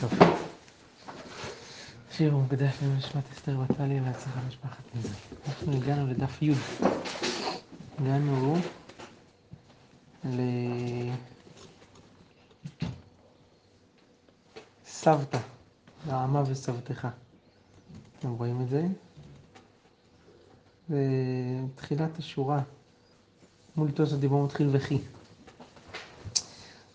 טוב. שיר ומקדש לנשמת אסתר בתליה והצלחה משפחת נזק. אנחנו הגענו לדף י'. הגענו לסבתא, לעמה וסבתך. אתם רואים את זה? בתחילת השורה, מול תוספות דיבור מתחיל וכי.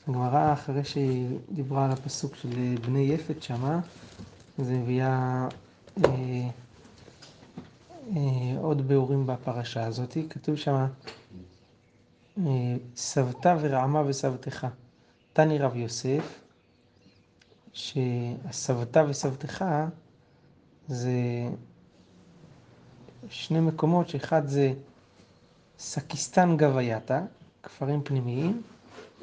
הגמרא, אחרי שהיא דיברה על הפסוק של בני יפת שמה, זה מביאה אה, אה, עוד ביאורים בפרשה הזאת. כתוב שמה, אה, סבתא ורעמה וסבתך. תני רב יוסף, שהסבתא וסבתך זה שני מקומות, שאחד זה סקיסטן גווייתא, כפרים פנימיים,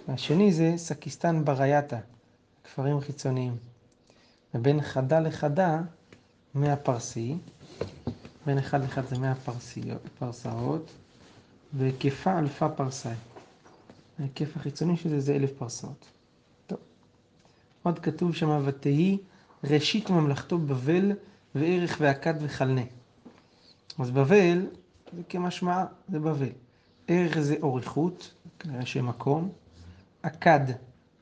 והשני זה סקיסטן ברייתא, כפרים חיצוניים. ובין חדה לחדה, מאה פרסי, בין אחד לאחד זה מאה פרסאות, והיקפה אלפה פרסאי. ההיקף החיצוני של זה זה אלף פרסאות. טוב. עוד כתוב שם, ותהי ראשית ממלכתו בבל וארך ואכד וכלנה. אז בבל, זה כמשמע, זה בבל. ערך זה אוריכות, כנראה שם הכד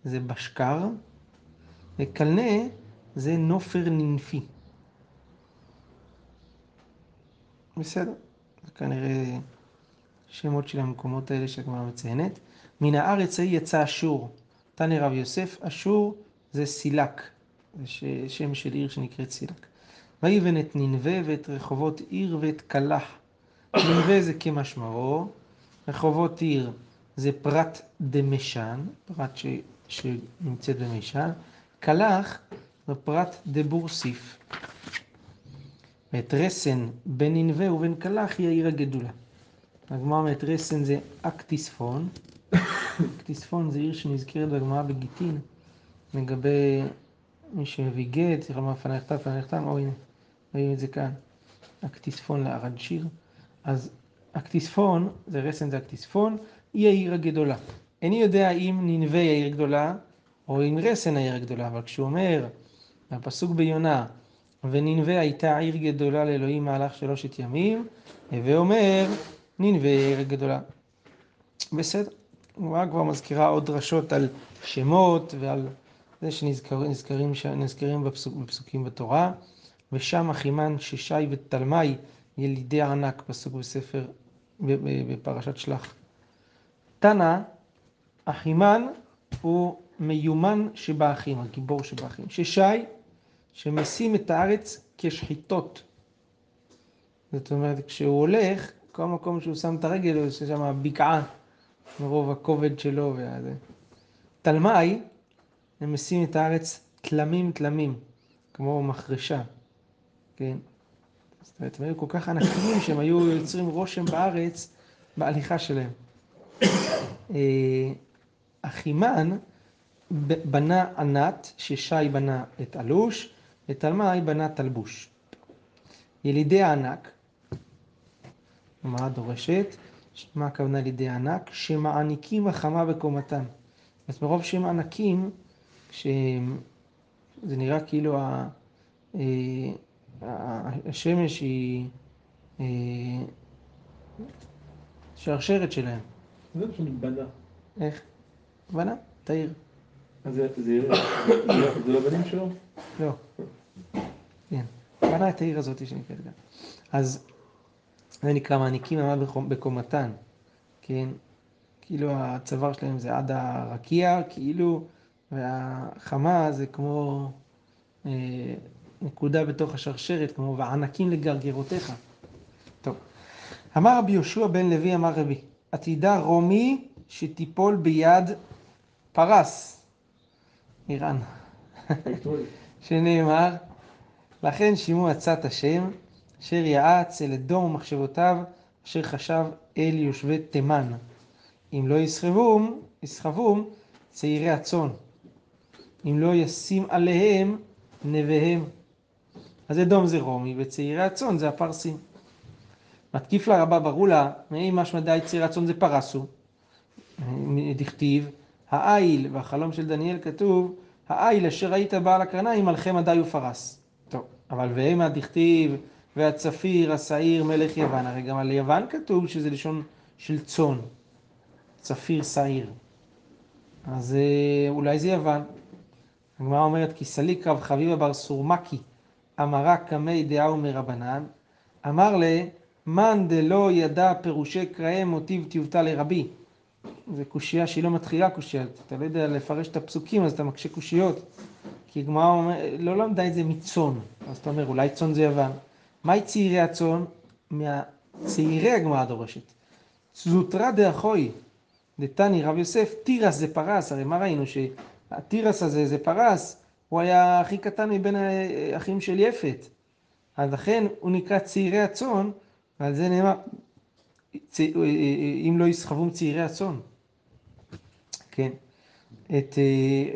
זה בשקר, וקלנה זה נופר ננפי. בסדר, זה כנראה שמות של המקומות האלה שהגמרא מציינת. מן הארץ ההיא יצא אשור. תני רב יוסף, אשור זה סילק, זה שם של עיר שנקראת סילק. ויבן את ננבה ואת רחובות עיר ואת קלח. ננבה זה כמשמעו, רחובות עיר זה פרט דמשן, פרט ש, שנמצאת במשן, קלח זה פרט דבורסיף. ואת רסן בין ננבה ובין קלח היא העיר הגדולה. הגמרא אומרת רסן זה אקטיספון, אקטיספון זה עיר שנזכרת בגמרא בגיטין לגבי מי שהביא גט, צריך לומר פניך תם, או הנה, רואים את זה כאן, אקטיספון לארנשיר. אז אקטיספון, זה רסן זה אקטיספון, היא העיר הגדולה. איני יודע אם ננבה היא העיר גדולה, או אם רסן העיר הגדולה, אבל כשהוא אומר, בפסוק ביונה, וננבה הייתה עיר גדולה לאלוהים מהלך שלושת ימים, הווה אומר, ננבה העיר הגדולה. בסדר, הגמרא כבר מזכירה עוד דרשות על שמות ועל זה שנזכרים נזכרים בפסוק, בפסוקים בתורה, ושם אחימן ששי ותלמי ילידי ענק, פסוק בספר, בפרשת שלח. תנא, אחימן הוא מיומן שבאחים, הגיבור שבאחים. ששי, שמשים את הארץ כשחיטות. זאת אומרת, כשהוא הולך, כל מקום שהוא שם את הרגל, יש שם בקעה, מרוב הכובד שלו. וזה. תלמי, הם משים את הארץ תלמים תלמים, כמו מחרשה, כן? זאת אומרת, הם היו כל כך ענקיים שהם היו יוצרים רושם בארץ בהליכה שלהם. אה, אחימן בנה ענת, ששי בנה את אלוש, ותלמי בנה תלבוש. ילידי הענק, מה דורשת? מה הכוונה לידי הענק? שמעניקים החמה בקומתם. אז מרוב שהם ענקים, שזה נראה כאילו אה, השמש היא אה, שרשרת שלהם. זה פשוט בנה. איך? בנה? אז זה לא בנים שלו? לא. כן. בנה את העיר הזאת שנקראת גם. אז זה נקרא מעניקים עמד בקומתן, כן? כאילו הצוואר שלהם זה עד הרקיע, כאילו, והחמה זה כמו אה, נקודה בתוך השרשרת, כמו וענקים לגרגרותיך. טוב. אמר רבי יהושע בן לוי, אמר רבי, עתידה רומי שתיפול ביד פרס, איראן, שנאמר, לכן שימו עצת השם, אשר יעץ אל אדום ומחשבותיו, אשר חשב אל יושבי תימן. אם לא יסחבום, יסחבום צעירי הצאן. אם לא ישים עליהם נביהם. אז אדום זה רומי, וצעירי הצאן זה הפרסים. מתקיף לה רבה ברולה, מאי משמע דאי צעירי הצאן זה פרסו. דכתיב, העיל והחלום של דניאל כתוב, העיל אשר היית בעל הקרניים מלכי מדי ופרס. טוב, אבל והמה דכתיב והצפיר השעיר מלך יוון, הרי גם על יוון כתוב שזה לשון של צאן, צפיר שעיר. אז אה, אולי זה יוון. הגמרא אומרת כי סליק רב חביבה בר סורמקי אמרה קמי דעה ומרבנן, אמר לה מאן דלא ידע פירושי קראי מוטיב טיובטה לרבי. זו קושייה שהיא לא מתחילה קושייה, אתה לא יודע לפרש את הפסוקים אז אתה מקשה קושיות. כי הגמרא לא למדה את זה מצאן, אז אתה אומר אולי צאן זה יוון. מהי צעירי הצאן? מהצעירי הגמרא דורשת. זוטרא דאחוי דתני רב יוסף, תירס זה פרס, הרי מה ראינו שהתירס הזה זה פרס, הוא היה הכי קטן מבין האחים של יפת. אז לכן הוא נקרא צעירי הצאן, ועל זה נאמר, צ... אם לא יסחבום צעירי הצאן. כן, את,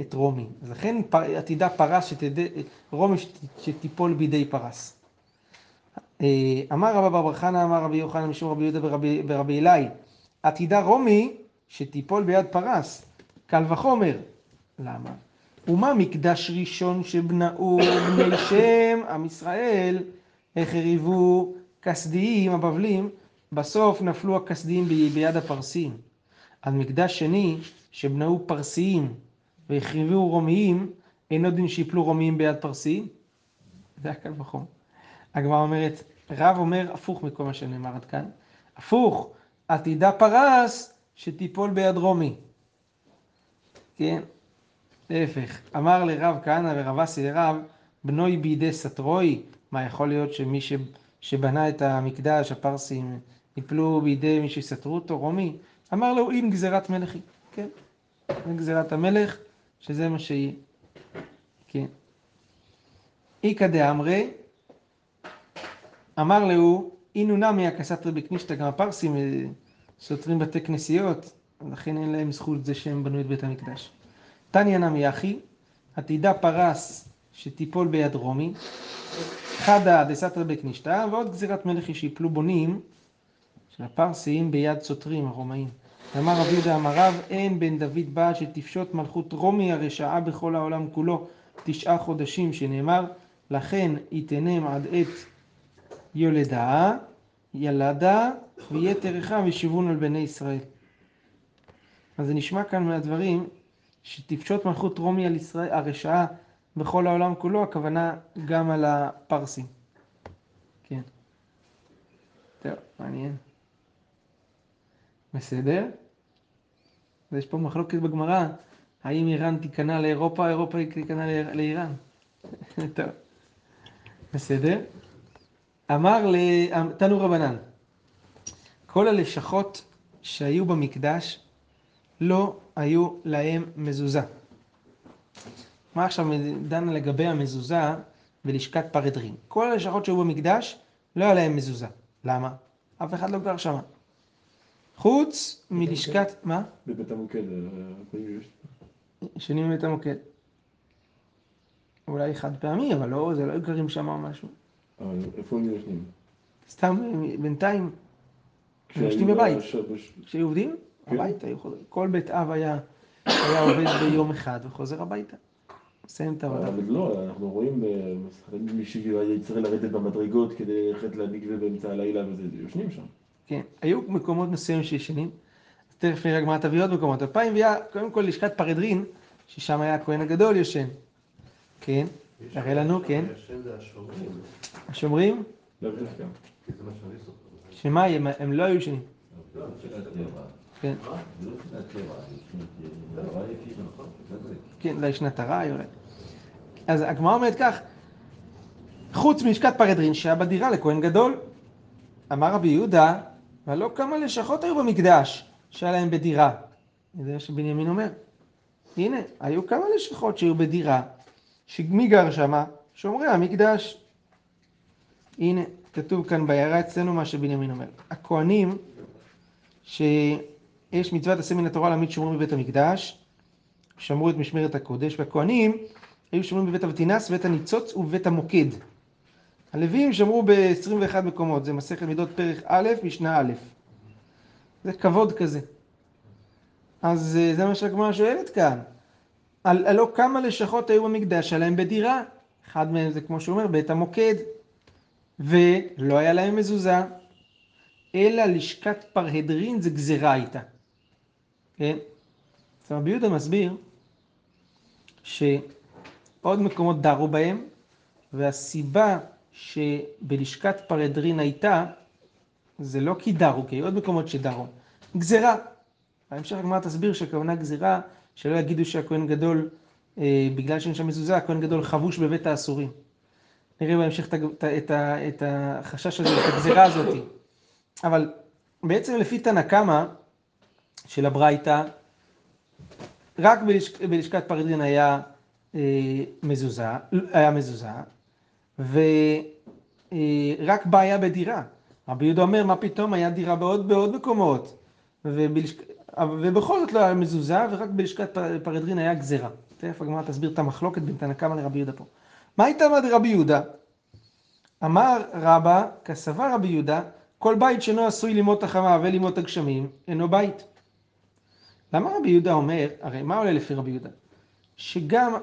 את רומי. אז לכן עתידה פרס, שתד... רומי שתיפול בידי פרס. אמר רבא בר חנא, אמר רבי יוחנן משום רבי יהודה ברבי אלי, עתידה רומי שתיפול ביד פרס. קל וחומר. למה? ומה מקדש ראשון שבנאו בני שם עם ישראל, החריבו כסדיים, הבבלים, בסוף נפלו הכסדיים ביד הפרסים. על מקדש שני שבנאו פרסיים והחריבו רומיים, אינו דין שיפלו רומיים ביד פרסיים? זה היה קל וחומר. הגמרא אומרת, רב אומר הפוך מכל מה שנאמר עד כאן. הפוך, עתידה פרס שתיפול ביד רומי. כן, להפך. אמר לרב כהנא ורב אסי לרב, בנוי בידי סטרוי. מה יכול להיות שמי ש... שבנה את המקדש, הפרסים, יפלו בידי מי שסתרו אותו, רומי? אמר לו, אם גזירת מלך היא. כן, גזירת המלך, שזה מה שיהיה. כן. איכא דאמרי, אמר לו, אינו נמי הקסטרי בקנישתא, גם הפרסים סותרים בתי כנסיות, לכן אין להם זכות זה שהם בנו את בית המקדש. תניא נמי אחי, עתידה פרס שתיפול ביד רומי, חדא דסתרא בקנישתא, ועוד גזירת מלך שיפלו בונים של הפרסים ביד סותרים הרומאים. אמר רבי יהודה אמר רב, אין בן דוד בא שתפשוט מלכות רומי הרשעה בכל העולם כולו תשעה חודשים, שנאמר, לכן יתנם עד עת יולדה, ילדה, ויתר אחד וישובון על בני ישראל. אז זה נשמע כאן מהדברים שתפשוט מלכות רומי על ישראל, הרשעה בכל העולם כולו, הכוונה גם על הפרסים. כן. טוב, מעניין. בסדר? ויש פה מחלוקת בגמרא, האם איראן תיכנע לאירופה, אירופה תיכנע לאיראן. טוב, בסדר? אמר תנו רבנן, כל הלשכות שהיו במקדש לא היו להם מזוזה. מה עכשיו דנה לגבי המזוזה בלשכת פרדרין? כל הלשכות שהיו במקדש לא היה להם מזוזה. למה? אף אחד לא גר שם. חוץ מלשכת... מה? בבית המוקד, אה, ישנים בבית המוקד. אולי חד פעמי, אבל לא, זה לא גרים שם או משהו. אבל איפה הם ישנים? סתם בינתיים, הם ישנים בבית. כשהיו עובדים, כן. הביתה. כל בית אב היה עובד ביום אחד וחוזר הביתה. מסיים את העבודה. אבל לא, אנחנו רואים במסחרים מישהו צריך לרדת במדרגות כדי ללכת למקווה באמצע הלילה וזה, יושנים שם. כן, היו מקומות מסוימים שישנים, אז תכף נראה גמרא תביא עוד מקומות. אלפיים ויה, קודם כל לשכת פרדרין, ששם היה הכהן הגדול יושן. כן, תראה לנו, כן. השומרים. השומרים, לאו דווקא. זוכר. שמה, הם, לא היו ישנים. לא, הטבע. כן, זה לא של הטבע, זה הרעי כאילו, נכון? זה זה. כן, אולי שנת הרעי אולי. אז הגמרא אומרת כך, חוץ מלשכת פרדרין שהיה בדירה לכהן גדול, אמר רבי יהודה, אבל לא כמה לשכות היו במקדש שהיה להם בדירה. זה מה שבנימין אומר. הנה, היו כמה לשכות שהיו בדירה, שמי גר שמה? שומרי המקדש. הנה, כתוב כאן בעיירה אצלנו מה שבנימין אומר. הכהנים, שיש מצוות עשה מן התורה להעמיד שומרים בבית המקדש, שמרו את משמרת הקודש, והכהנים היו שומרים בבית אבטינס, בבית הניצוץ ובבית המוקד. הלווים שמרו ב-21 מקומות, זה מסכת מידות פרק א', משנה א'. זה כבוד כזה. אז אה, זה מה שהגמרא שואלת כאן. על- הלא כמה לשכות היו במקדש שלהם בדירה, אחד מהם זה כמו שהוא אומר בית המוקד, ולא היה להם מזוזה, אלא לשכת פרהדרין זה גזירה הייתה, כן? אז רבי יהודה מסביר שעוד מקומות דרו בהם, והסיבה שבלשכת פרהדרין הייתה, זה לא כי דרו, כי היו עוד מקומות שדרו, גזירה. בהמשך הגמרא תסביר שהכוונה גזירה, שלא יגידו שהכהן גדול, אה, בגלל שאין שם מזוזה, הכהן גדול חבוש בבית האסורים. נראה בהמשך את, את, את החשש הזה, את הגזירה הזאת. אבל בעצם לפי תנא קמא של הברייתא, רק בלשכ, בלשכת פרדין היה אה, מזוזה, היה מזוזה, ורק בעיה בדירה. רבי יהודה אומר, מה פתאום, היה דירה בעוד, בעוד מקומות. ובלשכ... ובכל זאת לא היה מזוזה, ורק בלשכת פר- פרדרין היה גזירה. תכף הגמרא תסביר את המחלוקת בין תנא קמא לרבי יהודה פה. מה הייתה אמר רבי יהודה? אמר רבא, כסבר רבי יהודה, כל בית שאינו עשוי לימות החמה ולימות הגשמים, אינו בית. למה רבי יהודה אומר, הרי מה עולה לפי רבי יהודה? שגם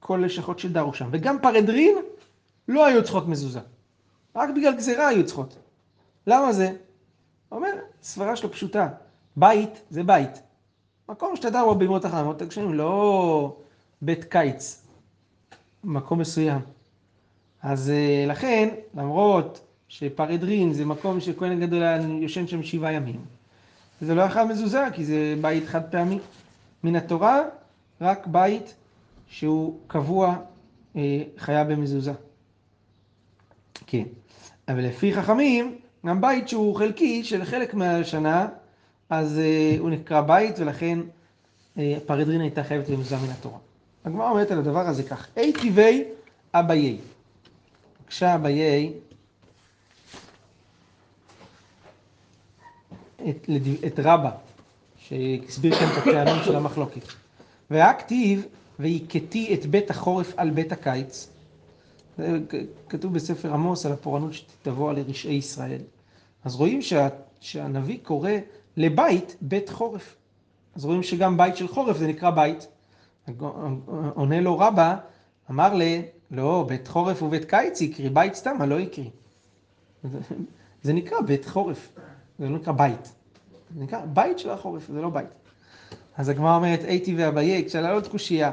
כל לשכות שדרו שם, וגם פרדרין לא היו צריכות מזוזה. רק בגלל גזירה היו צריכות. למה זה? אומר, סברה שלו פשוטה, בית זה בית. מקום שאתה דר בו בימות החמות הגשמים, לא בית קיץ, מקום מסוים. אז אה, לכן, למרות שפרדרין זה מקום שכהן גדול היה יושן שם שבעה ימים, זה לא יכול מזוזה, כי זה בית חד פעמי. מן התורה, רק בית שהוא קבוע אה, חיה במזוזה. כן. אבל לפי חכמים, גם בית שהוא חלקי של חלק מהשנה, אז אה, הוא נקרא בית, ולכן אה, פרדרין הייתה חייבת במזוזה מן התורה. הגמרא אומרת על הדבר הזה כך, אי טבעי אביי. בבקשה אביי את, את רבא, שהסביר כאן את הטעמים של המחלוקת. והכתיב, והכיתי את בית החורף על בית הקיץ. זה כתוב בספר עמוס על הפורענות שתבוא על רשעי ישראל. אז רואים שה, שהנביא קורא לבית בית חורף. אז רואים שגם בית של חורף זה נקרא בית. עונה לו רבא, אמר לי, לא, בית חורף ובית קיץ יקרי, בית סתם, לא יקרי. זה נקרא בית חורף, זה לא נקרא בית. זה נקרא בית של החורף, זה לא בית. אז הגמרא אומרת, הייתי ואביי, כשאלה עוד קושייה.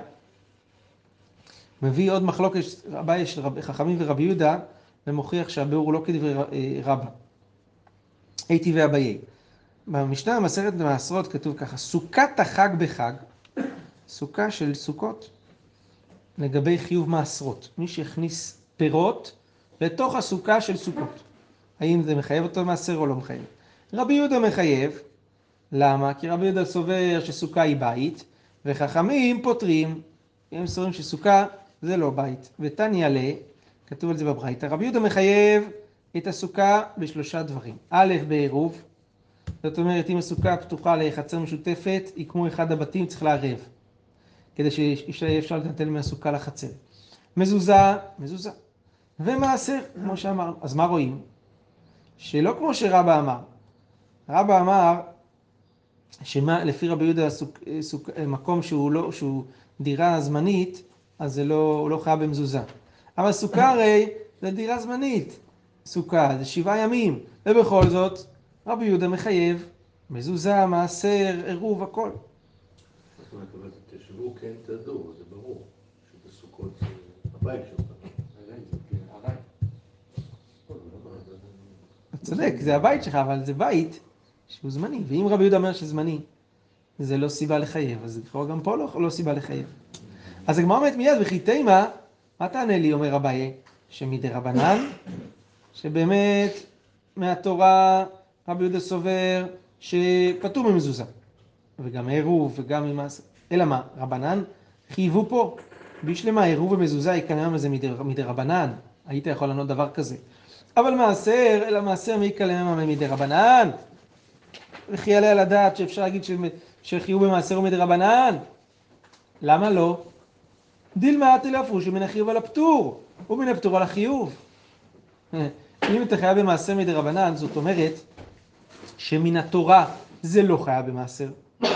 מביא עוד מחלוקת אביי של רב, חכמים ורבי יהודה, ומוכיח שהביאור הוא לא כדברי אה, רבא. הייתי ואביי. במשנה המסכת מעשרות כתוב ככה, סוכת החג בחג, סוכה של סוכות, לגבי חיוב מעשרות. מי שהכניס פירות לתוך הסוכה של סוכות. האם זה מחייב אותו מעשר או לא מחייב? רבי יהודה מחייב, למה? כי רבי יהודה סובר שסוכה היא בית, וחכמים פותרים, הם סוברים שסוכה זה לא בית. ותניא ל, כתוב על זה בברייתא, רבי יהודה מחייב את הסוכה בשלושה דברים. א', בעירוב, זאת אומרת, אם הסוכה פתוחה לחצר משותפת, היא כמו אחד הבתים, צריך לערב. כדי שיהיה אפשר לטלטל מהסוכה לחצר. מזוזה, מזוזה. ומעשר, כמו שאמרנו. אז מה רואים? שלא כמו שרבא אמר. רבא אמר שלפי רבי יהודה סוק, סוק, מקום שהוא, לא, שהוא דירה זמנית, אז זה לא, הוא לא חייב במזוזה. אבל סוכה הרי זה דירה זמנית. סוכה זה שבעה ימים, ובכל זאת רבי יהודה מחייב מזוזה, מעשר, עירוב, הכל. זאת אומרת, אבל תשבו כן תדעו, זה ברור, שבסוכות זה הבית שלך. אתה צודק, זה הבית שלך, אבל זה בית שהוא זמני. ואם רבי יהודה אומר שזמני, זה לא סיבה לחייב, אז לכאורה גם פה לא, לא סיבה לחייב. אז הגמרא אומרת מיד, וכי תימה, מה תענה לי, אומר אביי, שמדי רבנן, שבאמת מהתורה רבי יהודה סובר שפטור ממזוזה, וגם עירוב וגם ממעשה. אלא מה, רבנן חייבו פה, בשלמה עירוב ומזוזה יקנם מזה מדי, מדי רבנן, היית יכול לענות דבר כזה. אבל מעשר, אלא מעשר מי יקלם מדי רבנן? וכי יעלה על הדעת שאפשר להגיד שחיוב במעשר הוא מדי רבנן? למה לא? דילמה תלפוש מן החיוב על הפטור, ומן הפטור על החיוב. אם אתה חייב במעשר מדי רבנן, זאת אומרת שמן התורה זה לא חייב במעשר.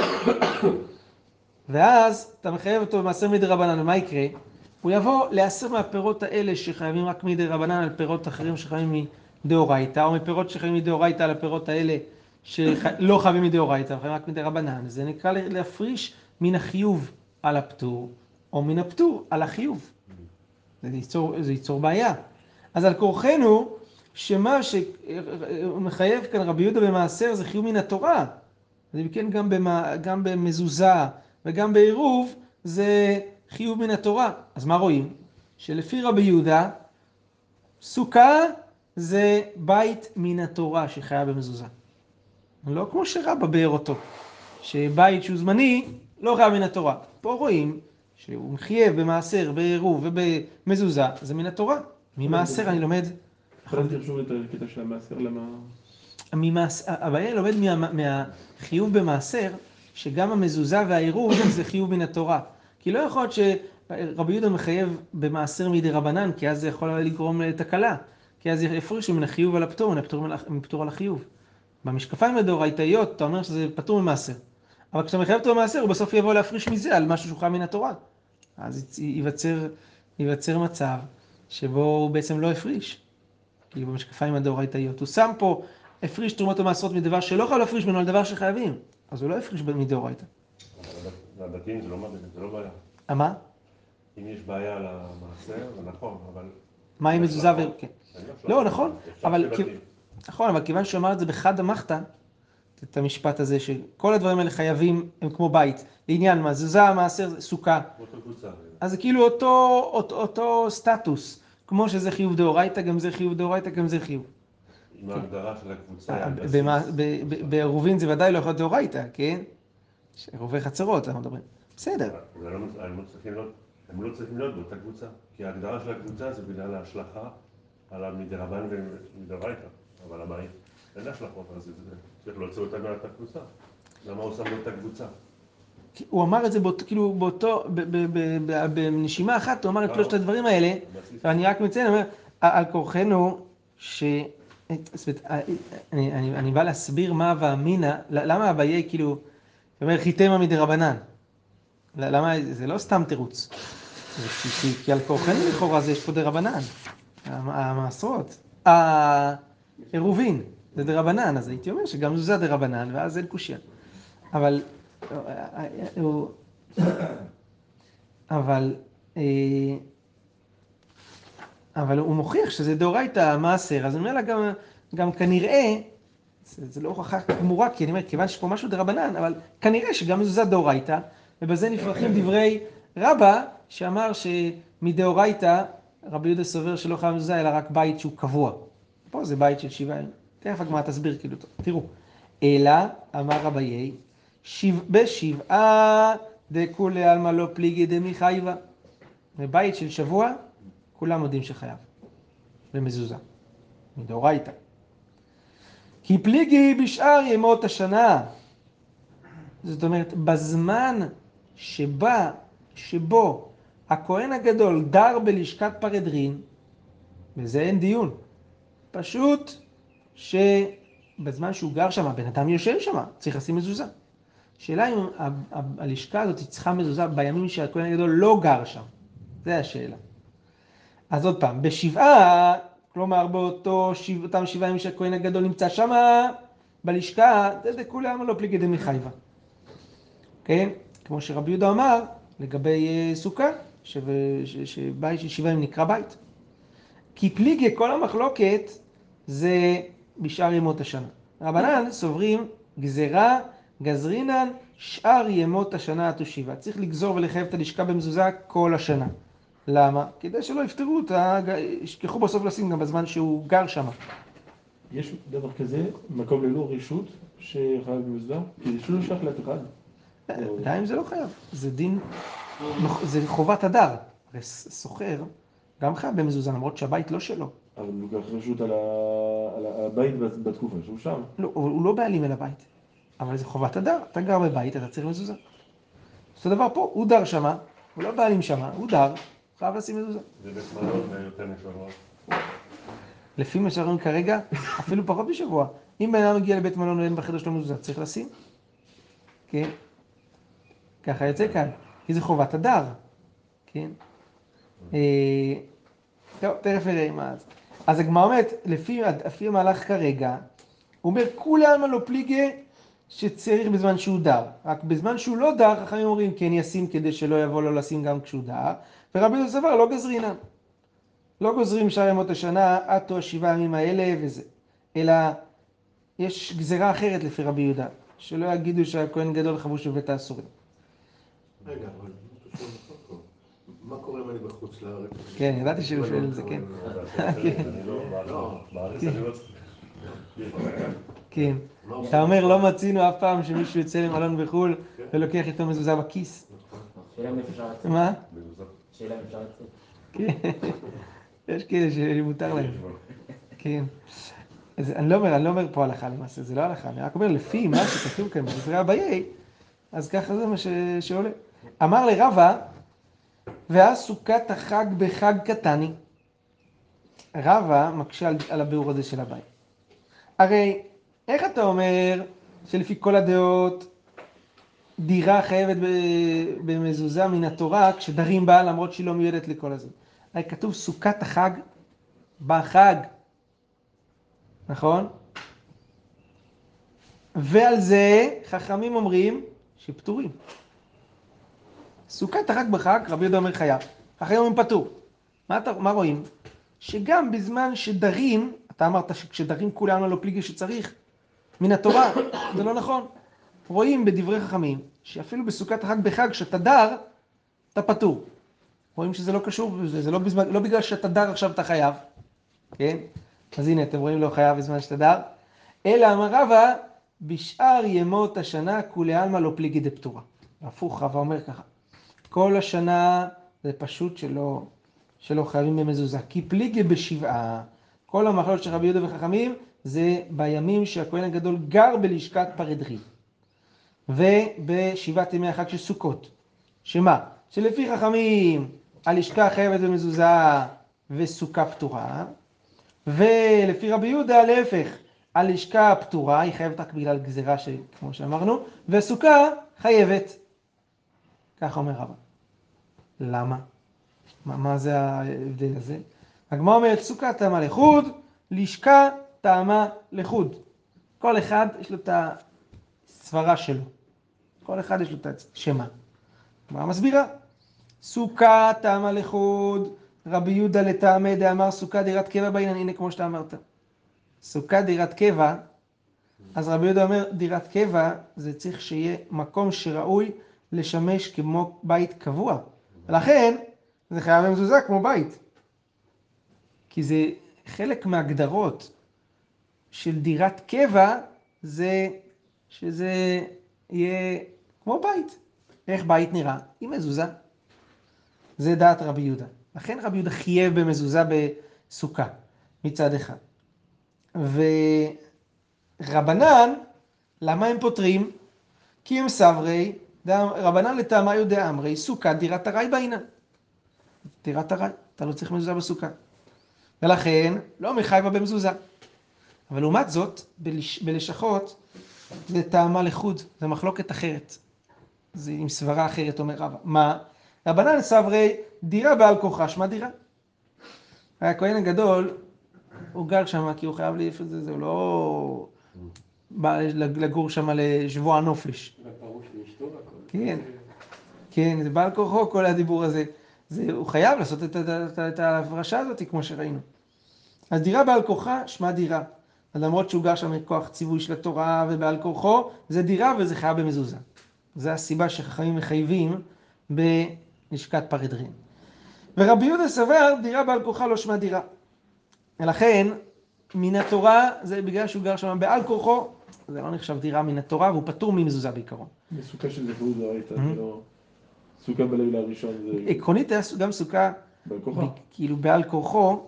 ואז אתה מחייב אותו במעשר מדי רבנן, ומה יקרה? הוא יבוא להסר מהפירות האלה שחייבים רק מדי רבנן על פירות אחרים שחייבים מדאורייתא, או מפירות שחייבים מדאורייתא על הפירות האלה שלא חייבים מדאורייתא, חייבים רק מדי רבנן. זה נקרא להפריש מן החיוב על הפטור, או מן הפטור על החיוב. זה ייצור, זה ייצור בעיה. אז על כורחנו, שמה שמחייב כאן רבי יהודה במעשר זה חיוב מן התורה. אז כן גם, במה, גם במזוזה וגם בעירוב זה חיוב מן התורה. אז מה רואים? שלפי רבי יהודה, סוכה זה בית מן התורה שחייב במזוזה. לא כמו שרבא באר אותו, שבית שהוא זמני לא חייב מן התורה. פה רואים שהוא מחייב במעשר, בעירוב ובמזוזה, זה מן התורה. ממעשר אני לומד... שוב את הקטע של המעשר, למה... ממעש... הבעיה לומד מה... מהחיוב במעשר, שגם המזוזה והעירוב זה חיוב מן התורה. כי לא יכול להיות שרבי יהודה מחייב במעשר מדי רבנן, כי אז זה יכול לגרום לתקלה. כי אז יפרישו מן החיוב על הפטור, מן הפטור על החיוב. במשקפיים הדאורייתאיות אתה אומר שזה פטור ממעשר. אבל כשאתה מחייב אותו במעשר, הוא בסוף יבוא להפריש מזה על משהו שהוא חייב מן התורה. אז ייווצר, ייווצר מצב שבו הוא בעצם לא הפריש. כאילו במשקפיים הדאורייתאיות. הוא שם פה, הפריש תרומות ומעשרות מדבר שלא חייב להפריש ממנו על דבר שחייבים. אז הוא לא הפריש מדאורייתא. והדתיים זה לא זה לא בעיה. מה? אם יש בעיה על המעשר, זה נכון, אבל... מה עם מזוזה ו... כן. לא, לא, נכון, אבל... נכון, אבל כיוון שהוא אמר את זה בחד המחתא, את המשפט הזה, שכל הדברים האלה חייבים, הם כמו בית. לעניין מה, מזוזה, מעשר, סוכה. אז זה כאילו אותו, אותו, אותו סטטוס. כמו שזה חיוב דאורייתא, גם זה חיוב דאורייתא, גם זה חיוב. עם ההגדרה של הקבוצה. בעירובין זה ודאי לא יכול להיות דאורייתא, כן? עירובי חצרות, אנחנו מדברים. בסדר. לא הם לא צריכים להיות באותה קבוצה, כי ההגדרה של הקבוצה זה בגלל ההשלכה על המדרבן ומדאורייתא, אבל הבית אין השלכות, אז צריך להוציא אותה מאותה קבוצה. למה הוא שם באותה קבוצה? הוא אמר את זה באות, כאילו באותו, בנשימה אחת, הוא אמר את שלושת הדברים האלה, ואני רק מציין, אומר, על כורחנו, ש... זאת אומרת, אני, אני, אני בא להסביר מה הווה אמינא, למה אביי כאילו, הוא אומר חיתמא מדרבנן. למה, זה לא סתם תירוץ. כי, כי על כורחנו לכאורה זה יש פה דרבנן, המעשרות. העירובין זה דרבנן, אז הייתי אומר שגם זה דרבנן, ואז אין קושייה. אבל אבל, אה, אבל הוא מוכיח שזה דאורייתא המעשר, אז לה גם, גם כנראה, זה, זה לא הוכחה גמורה, כי אני אומר, כיוון שיש פה משהו דרבנן, אבל כנראה שגם מזוזה דאורייתא, ובזה נפרחים דברי רבא, שאמר שמדאורייתא, רבי יהודה סובר שלא חייב מזוזה, אלא רק בית שהוא קבוע. פה זה בית של שבעה ימים. תכף הגמרא תסביר כאילו, תראו. אלא, אמר רביי, בשבעה דכולי עלמא לא פליגי דמיחייבה. בבית של שבוע, כולם יודעים שחייב. במזוזה. מדאורייתא. כי פליגי בשאר ימות השנה. זאת אומרת, בזמן שבה, שבו הכהן הגדול דר בלשכת פרדרין, וזה אין דיון. פשוט שבזמן שהוא גר שם, הבן אדם יושב שם, צריך לשים מזוזה. השאלה אם הלשכה הזאת צריכה מזוזה בימים שהכהן הגדול לא גר שם. זה השאלה. אז עוד פעם, בשבעה, כלומר באותו שבע, שבעה ימים שהכהן הגדול נמצא שם, בלשכה, זה דכולם לא פליגי דמחייבה. כן? כמו שרבי יהודה אמר לגבי אה, סוכה, שבית של שבעה ימים נקרא בית. כי פליגי, כל המחלוקת זה בשאר ימות השנה. רבנן סוברים גזירה גזרינן שאר ימות השנה התושיבה. צריך לגזור ולחייב את הלשכה במזוזה כל השנה. למה? כדי שלא יפטרו אותה, ישכחו בסוף לשים גם בזמן שהוא גר שם. יש דבר כזה, מקום ללא רשות, שחייב במזוזה? כי זה לא שייך לתוקד. די אם זה לא חייב. זה דין, זה חובת הדר. הרי סוחר גם חייב במזוזה, למרות שהבית לא שלו. אבל הוא לוקח רשות על הבית בתקופה שהוא שם. לא, הוא לא בעלים על הבית. אבל זה חובת הדר, אתה גר בבית, אתה צריך מזוזה. אותו דבר פה, הוא דר שמה, הוא לא בעלים שמה, הוא דר, חייב לשים מזוזה. זה בית מלון יותר משבוע. לפי מה שאומרים כרגע, אפילו פחות משבוע. אם בן אדם מגיע לבית מלון ואין בחדר שלו מזוזה, צריך לשים. כן. ככה יוצא כאן, כי זה חובת הדר, כן? אה, טוב, תכף נראה מה זה. אז הגמרא אומרת, לפי, לפי המהלך כרגע, הוא אומר, כולי עלמא לא פליגי שצריך בזמן שהוא דר. רק בזמן שהוא לא דר, חכמים אומרים כן ישים כדי שלא יבוא לו לשים גם כשהוא דר, ורבי סבר לא גזרינם. לא גוזרים שאר ימות השנה עד תו השבעה ימים האלה וזה, אלא יש גזירה אחרת לפי רבי יהודה, שלא יגידו שהכהן גדול חבוש בבית האסורים. רגע, אבל מה קורה אם אני בחוץ לארץ? כן, ידעתי שהוא שואל את זה, כן. לא, בארץ אני לא. כן. אתה אומר, לא מצינו אף פעם שמישהו יוצא למלון בחו"ל ולוקח איתו מזוזה בכיס. שאלה אם אפשר לצאת. מה? שאלה אם אפשר לצאת. כן. יש כאלה שמותר להם. כן. אז אני לא אומר, אני לא אומר פה הלכה למעשה, זה לא הלכה, אני רק אומר לפי מה שכתוב כאן בדברי אביי, אז ככה זה מה ש... שעולה. אמר לרבה, ואז סוכת החג בחג קטני. רבה מקשה על, על הביאור הזה של אביי. הרי איך אתה אומר שלפי כל הדעות דירה חייבת במזוזה מן התורה כשדרים בה למרות שהיא לא מיועדת לכל הזה? הרי כתוב סוכת החג בחג, נכון? ועל זה חכמים אומרים שפטורים. סוכת החג בחג, רבי יהודה אומר חייב. חכמים אומרים פטור. מה, אתה, מה רואים? שגם בזמן שדרים, אתה אמרת שכשדרים כולנו לא פליגי שצריך, מן התורה, זה לא נכון. רואים בדברי חכמים, שאפילו בסוכת החג בחג, כשאתה דר, אתה פטור. רואים שזה לא קשור זה לא, בזמן, לא בגלל שאתה דר עכשיו אתה חייב, כן? אז הנה, אתם רואים לא חייב בזמן שאתה דר, אלא אמר רבא, בשאר ימות השנה כולי עלמא לא פליגי דפטורה. הפוך, רבא אומר ככה, כל השנה זה פשוט שלא, שלא חייבים במזוזה, כי פליגי בשבעה, כל המחלות של רבי יהודה וחכמים זה בימים שהכהן הגדול גר בלשכת פרדרי. ובשבעת ימי החג של סוכות. שמה? שלפי חכמים הלשכה חייבת במזוזה וסוכה פטורה, ולפי רבי יהודה להפך, הלשכה פטורה, היא חייבת רק בגלל גזירה כמו שאמרנו, וסוכה חייבת. ככה אומר רבא. למה? מה, מה זה ההבדל הזה? הגמרא אומרת סוכה טעמה לחוד, לשכה טעמה לחוד. כל אחד יש לו את הסברה שלו. כל אחד יש לו את השמה. הגמרא מסבירה. סוכה טעמה לחוד, רבי יהודה לטעמי דאמר סוכה דירת קבע בעניין, הנה כמו שאתה אמרת. סוכה דירת קבע, אז רבי יהודה אומר דירת קבע זה צריך שיהיה מקום שראוי לשמש כמו בית קבוע. ולכן זה חייב במזוזה כמו בית. כי זה חלק מהגדרות של דירת קבע זה שזה יהיה כמו בית. איך בית נראה? עם מזוזה. זה דעת רבי יהודה. לכן רבי יהודה חייב במזוזה בסוכה, מצד אחד. ורבנן, למה הם פותרים? כי הם סברי, רבנן לטעמה יודע אמרי, סוכה דירת ארעי בעינן. דירת ארעי, אתה לא צריך מזוזה בסוכה. ולכן, לא מחייבה במזוזה. אבל לעומת זאת, בלש, בלשכות, זה טעמה לחוד, זה מחלוקת אחרת. זה עם סברה אחרת, אומר רבא. מה? רבנן סברי, דירה בעל כוחה, שמה דירה. הכהן הגדול, הוא גר שם כי הוא חייב להעיף את זה, הוא לא בא לגור שם לשבוע נופש. כן, כן, זה בעל כוחו כל הדיבור הזה. זה, הוא חייב לעשות את, את, את, את ההפרשה הזאת כמו שראינו. אז דירה בעל כוחה, שמה דירה. למרות שהוא גר שם מכוח ציווי של התורה ובעל כורחו, זה דירה וזה חייב במזוזה. זו הסיבה שחכמים מחייבים בלשכת פרדרין. ורבי יהודה סבר, דירה בעל כורחה לא שמה דירה. ולכן, מן התורה, זה בגלל שהוא גר שם בעל כורחו, זה לא נחשב דירה מן התורה, והוא פטור ממזוזה בעיקרון. בסוכה של זכרות לא הייתה, זה לא... סוכה בלילה הראשון זה... עקרונית היה גם סוכה, בעל כוחה. כאילו בעל כורחו,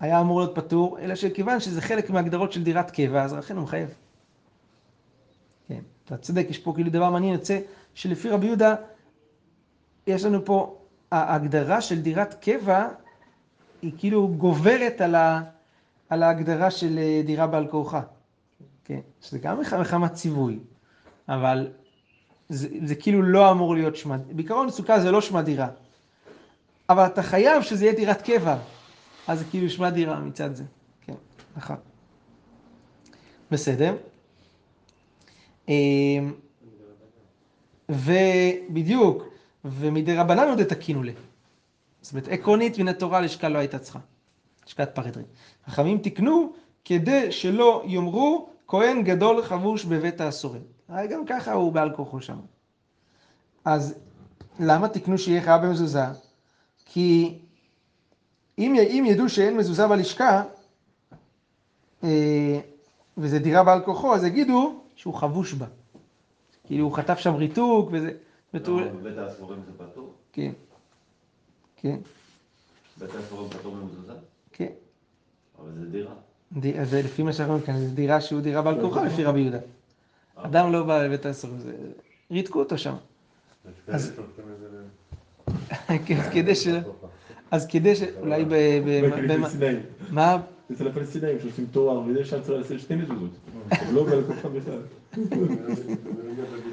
היה אמור להיות פטור, אלא שכיוון שזה חלק מהגדרות של דירת קבע, אז לכן הוא מחייב. כן, אתה צודק, יש פה כאילו דבר מעניין, יוצא שלפי רבי יהודה, יש לנו פה, ההגדרה של דירת קבע, היא כאילו גוברת על, ה, על ההגדרה של אה, דירה בעל כורחה. כן, שזה גם מחמת ציווי, אבל זה, זה כאילו לא אמור להיות שמע, בעיקרון סוכה זה לא שמע דירה. אבל אתה חייב שזה יהיה דירת קבע, אז זה כאילו שמע דירה מצד זה. כן, נכון. בסדר. אמ, ובדיוק, ומדי רבנן עוד תקינו לה. זאת אומרת, עקרונית מן התורה לשכה לא הייתה צריכה. לשכת פרדרי. חכמים תיקנו כדי שלא יאמרו כהן גדול חבוש בבית האסורים. הרי גם ככה הוא בעל כוחו שם. אז למה תיקנו שיהיה חייב במזוזה? כי אם, אם ידעו שאין מזוזה בלשכה, אה, וזה דירה בעל כוחו, אז יגידו שהוא חבוש בה. כאילו הוא חטף שם ריתוק וזה... למה, בבית האסורים זה פטור? כן, כן, בית האסורים פטור ממזוזה? כן. אבל זה דירה. אז זה לפי מה שאנחנו אומרים כאן, זו דירה שהוא דירה בעל כוחו לפי רבי יהודה. אדם לא בא לבית האסורים, זה- ריתקו אותו שם. כאלה אז- כן, כדי ש... אז כדי ש... אולי ב... מה? אצל הפלסטינאים שעושים תואר וזה שם צריך לעשות שתי מזוזות. לא בעל כוחם בכלל.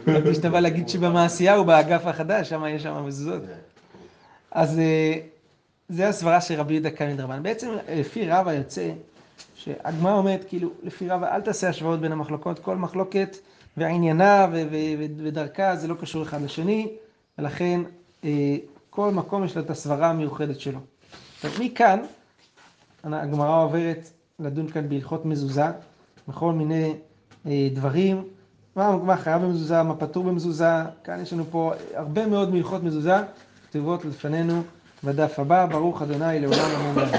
חשבתי שאתה בא להגיד שבמעשיהו, באגף החדש, שם יש שם מזוזות. אז אה, זה הסברה של רבי יהודה מדרבן. בעצם לפי רבא יוצא, שהגמרא אומרת, כאילו, לפי רבא, אל תעשה השוואות בין המחלוקות, כל מחלוקת ועניינה ו- ו- ו- ודרכה זה לא קשור אחד לשני, ולכן אה, כל מקום יש לו את הסברה המיוחדת שלו. עכשיו מכאן, הגמרא עוברת לדון כאן בהלכות מזוזה, בכל מיני אה, דברים, מה, מה חייב במזוזה, מה פטור במזוזה, כאן יש לנו פה הרבה מאוד מהלכות מזוזה, כתובות לפנינו בדף הבא, ברוך אדוני לעולם המון.